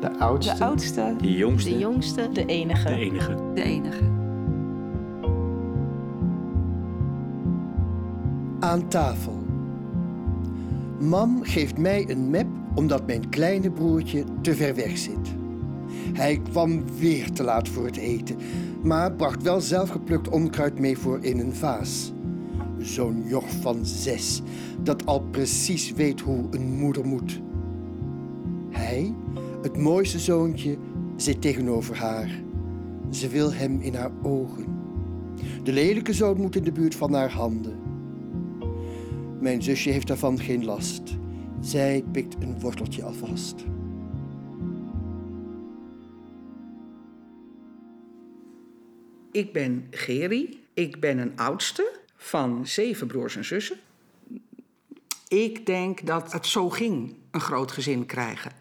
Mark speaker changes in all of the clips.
Speaker 1: De oudste.
Speaker 2: De oudste.
Speaker 3: De jongste.
Speaker 4: De jongste.
Speaker 2: De enige.
Speaker 3: De enige.
Speaker 4: De enige.
Speaker 5: Aan tafel. Mam geeft mij een map omdat mijn kleine broertje te ver weg zit. Hij kwam weer te laat voor het eten, maar bracht wel zelfgeplukt onkruid mee voor in een vaas. Zo'n joch van zes, dat al precies weet hoe een moeder moet. Hij, het mooiste zoontje, zit tegenover haar. Ze wil hem in haar ogen. De lelijke zoon moet in de buurt van haar handen. Mijn zusje heeft daarvan geen last. Zij pikt een worteltje alvast.
Speaker 6: Ik ben Geri. Ik ben een oudste van zeven broers en zussen. Ik denk dat het zo ging, een groot gezin krijgen.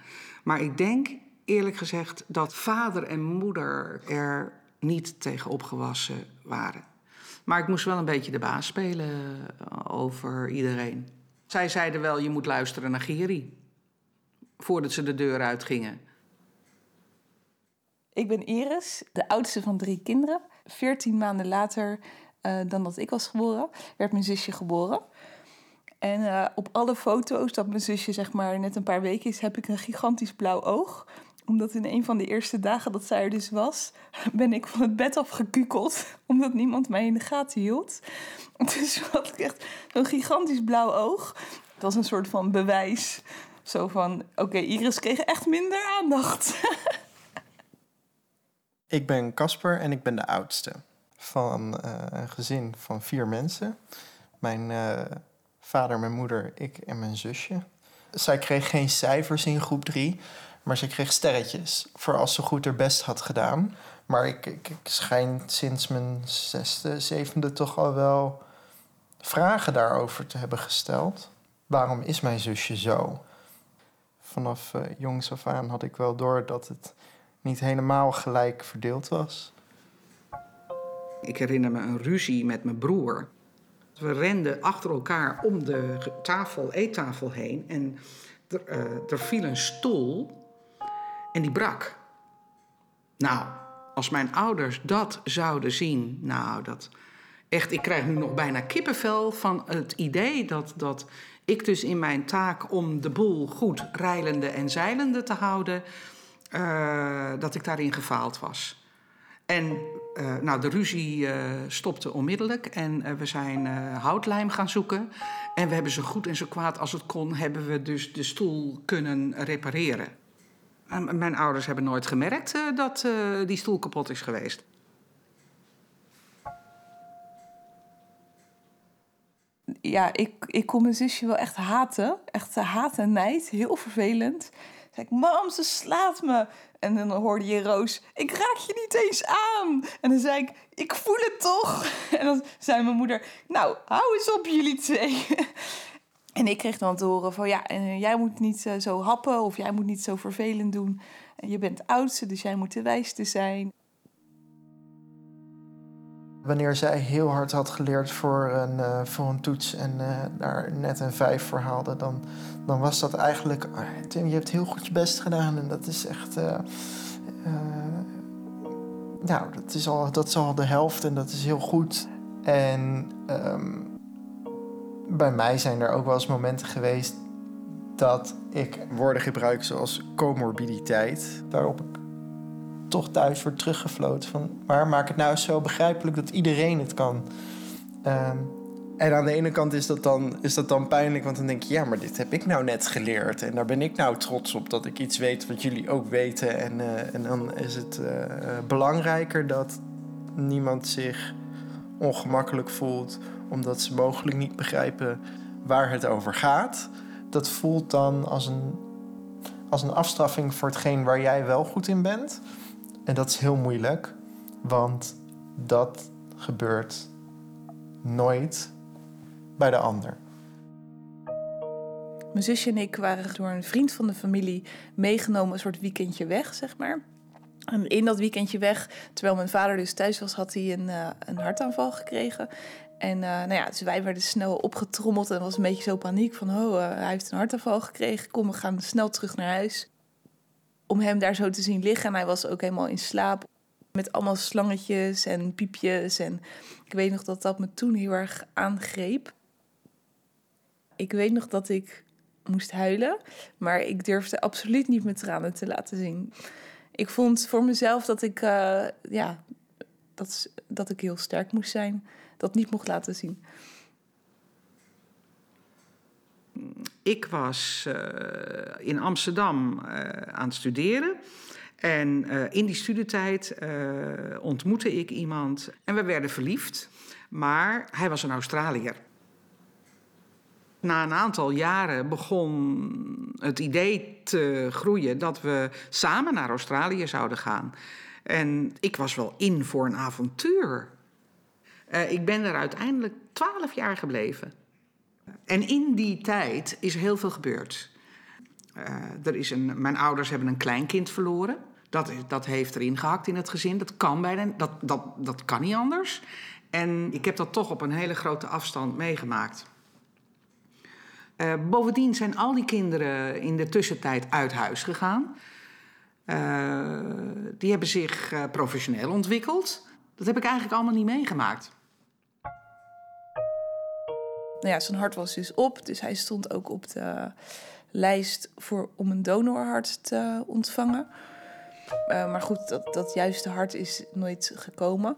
Speaker 6: Maar ik denk eerlijk gezegd dat vader en moeder er niet tegen opgewassen waren. Maar ik moest wel een beetje de baas spelen over iedereen. Zij zeiden wel, je moet luisteren naar Geri. Voordat ze de deur uitgingen.
Speaker 2: Ik ben Iris, de oudste van drie kinderen. Veertien maanden later uh, dan dat ik was geboren, werd mijn zusje geboren. En uh, op alle foto's dat mijn zusje zeg maar net een paar weken is, heb ik een gigantisch blauw oog. Omdat in een van de eerste dagen dat zij er dus was, ben ik van het bed afgekukeld. Omdat niemand mij in de gaten hield. Dus had ik echt zo'n gigantisch blauw oog. Het was een soort van bewijs. Zo van, oké, Iris kreeg echt minder aandacht.
Speaker 1: Ik ben Casper en ik ben de oudste van uh, een gezin van vier mensen. Mijn uh, vader, mijn moeder, ik en mijn zusje. Zij kreeg geen cijfers in groep drie, maar ze kreeg sterretjes voor als ze goed haar best had gedaan. Maar ik, ik, ik schijn sinds mijn zesde, zevende toch al wel vragen daarover te hebben gesteld. Waarom is mijn zusje zo? Vanaf uh, jongs af aan had ik wel door dat het niet helemaal gelijk verdeeld was.
Speaker 6: Ik herinner me een ruzie met mijn broer. We renden achter elkaar om de tafel, eettafel heen. En er, uh, er viel een stoel en die brak. Nou, als mijn ouders dat zouden zien, nou, dat. Echt, ik krijg nu nog bijna kippenvel van het idee dat, dat ik dus in mijn taak om de boel goed reilende en zeilende te houden, uh, dat ik daarin gefaald was. En uh, nou, de ruzie uh, stopte onmiddellijk en we zijn houtlijm gaan zoeken. En we hebben zo goed en zo kwaad als het kon, hebben we dus de stoel kunnen repareren. En mijn ouders hebben nooit gemerkt dat die stoel kapot is geweest.
Speaker 2: Ja, ik, ik kon mijn zusje wel echt haten. Echt haat en nijd. Heel vervelend zei mam, ze slaat me. En dan hoorde je Roos, ik raak je niet eens aan. En dan zei ik, ik voel het toch. En dan zei mijn moeder, nou, hou eens op jullie twee. En ik kreeg dan te horen van, ja, en jij moet niet zo happen... of jij moet niet zo vervelend doen. En je bent oudste, dus jij moet de wijste zijn.
Speaker 1: Wanneer zij heel hard had geleerd voor een, uh, voor een toets en uh, daar net een vijf voor haalde, dan, dan was dat eigenlijk. Oh, Tim, je hebt heel goed je best gedaan en dat is echt. Uh, nou, dat is, al, dat is al de helft en dat is heel goed. En um, bij mij zijn er ook wel eens momenten geweest dat ik woorden gebruik zoals comorbiditeit, waarop ik toch thuis wordt teruggefloten. Van, maar maak het nou zo begrijpelijk dat iedereen het kan. Um, en aan de ene kant is dat, dan, is dat dan pijnlijk, want dan denk je, ja, maar dit heb ik nou net geleerd. En daar ben ik nou trots op dat ik iets weet wat jullie ook weten. En, uh, en dan is het uh, belangrijker dat niemand zich ongemakkelijk voelt, omdat ze mogelijk niet begrijpen waar het over gaat. Dat voelt dan als een, als een afstraffing voor hetgeen waar jij wel goed in bent. En dat is heel moeilijk, want dat gebeurt nooit bij de ander.
Speaker 2: Mijn zusje en ik waren door een vriend van de familie meegenomen, een soort weekendje weg, zeg maar. En in dat weekendje weg, terwijl mijn vader dus thuis was, had hij een, uh, een hartaanval gekregen. En uh, nou ja, dus wij werden snel opgetrommeld en was een beetje zo paniek van... oh, uh, hij heeft een hartaanval gekregen, kom, we gaan snel terug naar huis. Om hem daar zo te zien liggen. En hij was ook helemaal in slaap. Met allemaal slangetjes en piepjes. En ik weet nog dat dat me toen heel erg aangreep. Ik weet nog dat ik moest huilen, maar ik durfde absoluut niet mijn tranen te laten zien. Ik vond voor mezelf dat ik, uh, ja, dat, dat ik heel sterk moest zijn, dat niet mocht laten zien.
Speaker 6: Ik was uh, in Amsterdam uh, aan het studeren. En uh, in die studietijd ontmoette ik iemand en we werden verliefd. Maar hij was een Australiër na een aantal jaren begon het idee te groeien dat we samen naar Australië zouden gaan. En ik was wel in voor een avontuur. Ik ben er uiteindelijk twaalf jaar gebleven. En in die tijd is heel veel gebeurd. Uh, er is een, mijn ouders hebben een kleinkind verloren. Dat, dat heeft erin gehakt in het gezin. Dat kan bijna, dat, dat, dat kan niet anders. En ik heb dat toch op een hele grote afstand meegemaakt. Uh, bovendien zijn al die kinderen in de tussentijd uit huis gegaan. Uh, die hebben zich professioneel ontwikkeld. Dat heb ik eigenlijk allemaal niet meegemaakt.
Speaker 2: Nou ja, zijn hart was dus op, dus hij stond ook op de lijst voor, om een donorhart te ontvangen. maar goed, dat, dat juiste hart is nooit gekomen.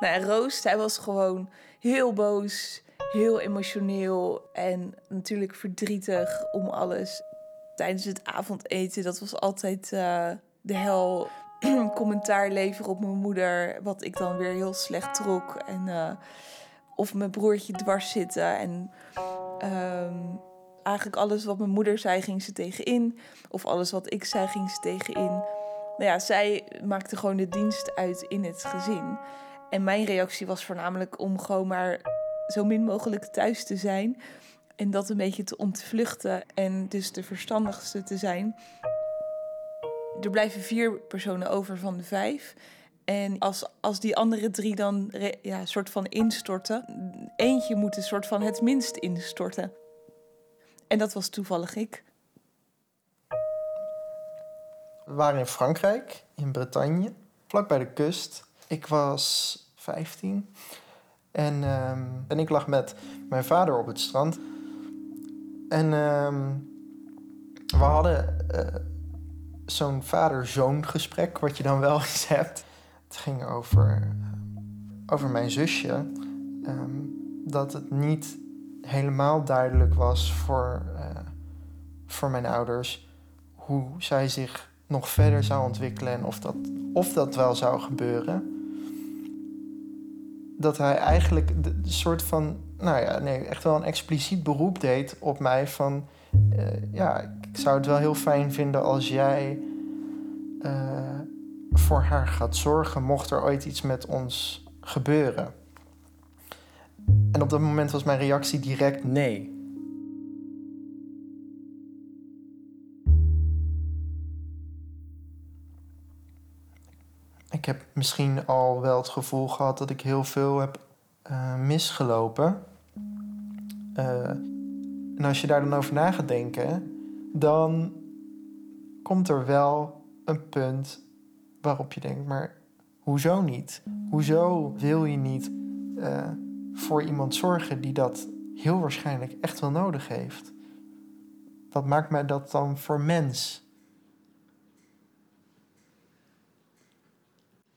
Speaker 2: Nou, Roos, hij was gewoon heel boos heel emotioneel en natuurlijk verdrietig om alles. Tijdens het avondeten, dat was altijd uh, de hel. Commentaar leveren op mijn moeder, wat ik dan weer heel slecht trok. En, uh, of mijn broertje dwars zitten. En um, eigenlijk alles wat mijn moeder zei, ging ze tegenin. Of alles wat ik zei, ging ze tegenin. Nou ja, zij maakte gewoon de dienst uit in het gezin. En mijn reactie was voornamelijk om gewoon maar zo min mogelijk thuis te zijn. En dat een beetje te ontvluchten en dus de verstandigste te zijn. Er blijven vier personen over van de vijf. En als, als die andere drie dan ja, soort van instorten, eentje moet een soort van het minst instorten. En dat was toevallig ik.
Speaker 1: We waren in Frankrijk, in Bretagne, vlak bij de kust. Ik was 15. En, um, en ik lag met mijn vader op het strand. En um, we hadden uh, zo'n vader-zoon gesprek, wat je dan wel eens hebt. Ging over, over mijn zusje. Um, dat het niet helemaal duidelijk was voor, uh, voor mijn ouders hoe zij zich nog verder zou ontwikkelen en of dat, of dat wel zou gebeuren dat hij eigenlijk de, soort van, nou ja, nee, echt wel een expliciet beroep deed op mij van, uh, ja, ik zou het wel heel fijn vinden als jij uh, voor haar gaat zorgen, mocht er ooit iets met ons gebeuren. En op dat moment was mijn reactie direct nee. ik heb misschien al wel het gevoel gehad dat ik heel veel heb uh, misgelopen. Uh, en als je daar dan over na gaat denken, dan komt er wel een punt waarop je denkt, maar hoezo niet? Hoezo wil je niet uh, voor iemand zorgen die dat heel waarschijnlijk echt wel nodig heeft? Wat maakt mij dat dan voor mens?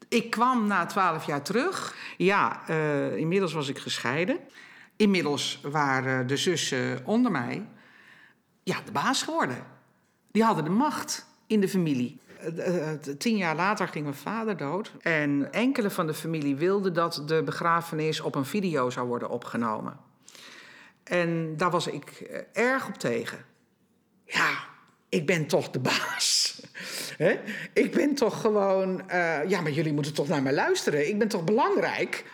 Speaker 6: Ik kwam na twaalf jaar terug. Ja, uh, inmiddels was ik gescheiden. Inmiddels waren de zussen onder mij ja, de baas geworden. Die hadden de macht in de familie. Uh, tien jaar later ging mijn vader dood. En enkele van de familie wilden dat de begrafenis op een video zou worden opgenomen. En daar was ik erg op tegen. Ja, ik ben toch de baas. Ik ben toch gewoon. Uh, ja, maar jullie moeten toch naar mij luisteren. Ik ben toch belangrijk.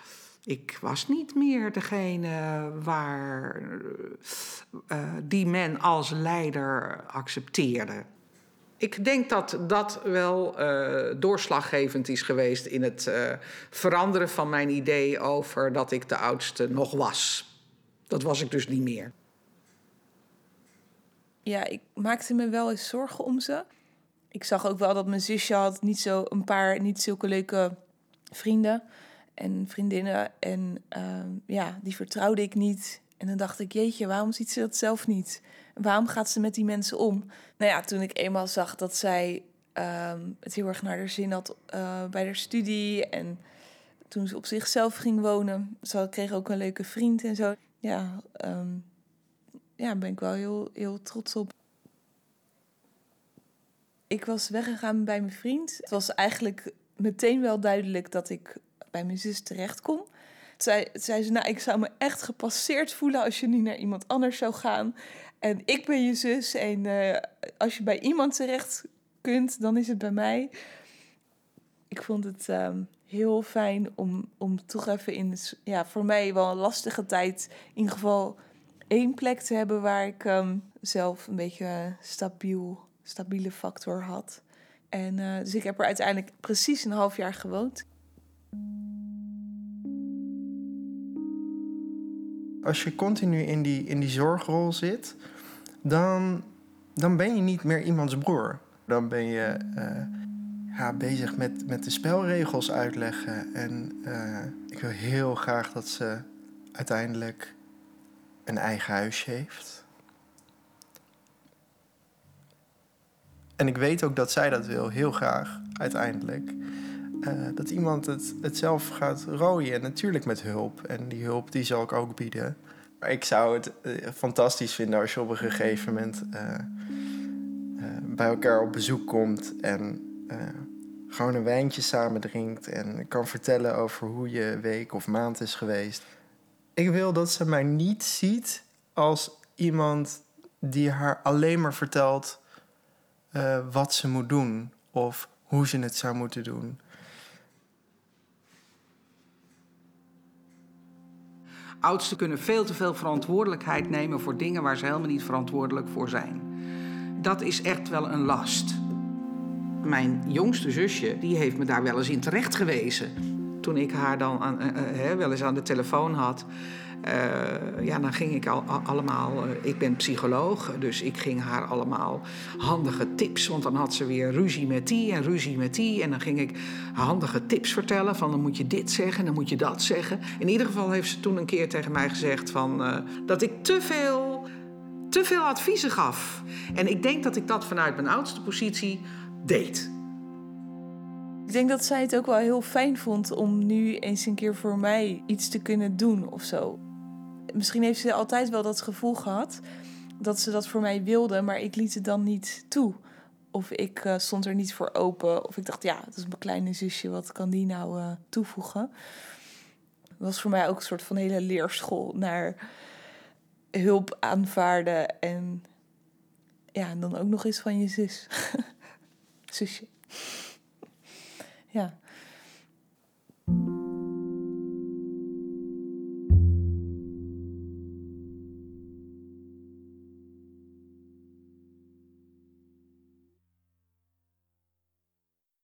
Speaker 6: Ik was niet meer degene waar, die men als leider accepteerde. Ik denk dat dat wel uh, doorslaggevend is geweest in het veranderen van mijn idee over dat ik de oudste nog was. Dat was ik dus niet meer
Speaker 2: ja, ik maakte me wel eens zorgen om ze. ik zag ook wel dat mijn zusje had niet zo een paar niet zulke leuke vrienden en vriendinnen. En ehm, ja, die vertrouwde ik niet. En dan dacht ik, jeetje, waarom ziet ze dat zelf niet? Waarom gaat ze met die mensen om? Nou ja, toen ik eenmaal zag dat zij ehm, het heel erg naar haar zin had uh, bij haar studie. En toen ze op zichzelf ging wonen. Ze kreeg ook een leuke vriend en zo. Ja, um, ja ben ik wel heel, heel trots op. Ik was weggegaan bij mijn vriend. Het was eigenlijk meteen wel duidelijk dat ik bij mijn zus terecht. Zij zei ze, nou, ik zou me echt gepasseerd voelen als je nu naar iemand anders zou gaan. En ik ben je zus en uh, als je bij iemand terecht kunt, dan is het bij mij. Ik vond het um, heel fijn om, om toch even in, ja, voor mij wel een lastige tijd, in ieder geval één plek te hebben waar ik um, zelf een beetje stabiel, stabiele factor had. En uh, dus ik heb er uiteindelijk precies een half jaar gewoond.
Speaker 1: Als je continu in die, in die zorgrol zit, dan, dan ben je niet meer iemands broer. Dan ben je uh, ja, bezig met, met de spelregels uitleggen. En uh, ik wil heel graag dat ze uiteindelijk een eigen huisje heeft. En ik weet ook dat zij dat wil, heel graag, uiteindelijk. Uh, dat iemand het, het zelf gaat rooien. En natuurlijk met hulp. En die hulp die zal ik ook bieden. Maar ik zou het uh, fantastisch vinden als je op een gegeven moment uh, bij elkaar op bezoek komt. En gewoon een wijntje samen drinkt. En kan vertellen over hoe je week of maand is geweest. Ik wil dat ze mij niet ziet als iemand die haar alleen maar vertelt wat ze moet doen. Of hoe ze het zou moeten doen.
Speaker 6: Oudsten kunnen veel te veel verantwoordelijkheid nemen voor dingen waar ze helemaal niet verantwoordelijk voor zijn. Dat is echt wel een last. Mijn jongste zusje, die heeft me daar wel eens in terecht gewezen. Toen ik haar dan aan, uh, uh, wel eens aan de telefoon had. Uh, ja, dan ging ik al, allemaal. Ik ben psycholoog, dus ik ging haar allemaal handige tips. Want dan had ze weer ruzie met die en ruzie met die. En dan ging ik handige tips vertellen: van dan moet je dit zeggen, dan moet je dat zeggen. In ieder geval heeft ze toen een keer tegen mij gezegd van, dat ik te veel, te veel adviezen gaf. En ik denk dat ik dat vanuit mijn oudste positie deed.
Speaker 2: Denk dat zij het ook wel heel fijn vond om nu eens een keer voor mij iets te kunnen doen of zo misschien heeft ze altijd wel dat gevoel gehad dat ze dat voor mij wilde, maar ik liet het dan niet toe. Of ik uh, stond er niet voor open. Of ik dacht, ja, dat is mijn kleine zusje, wat kan die nou uh, toevoegen? Was voor mij ook een soort van hele leerschool naar hulp aanvaarden. En ja, en dan ook nog eens van je zus. Zusje. Ja.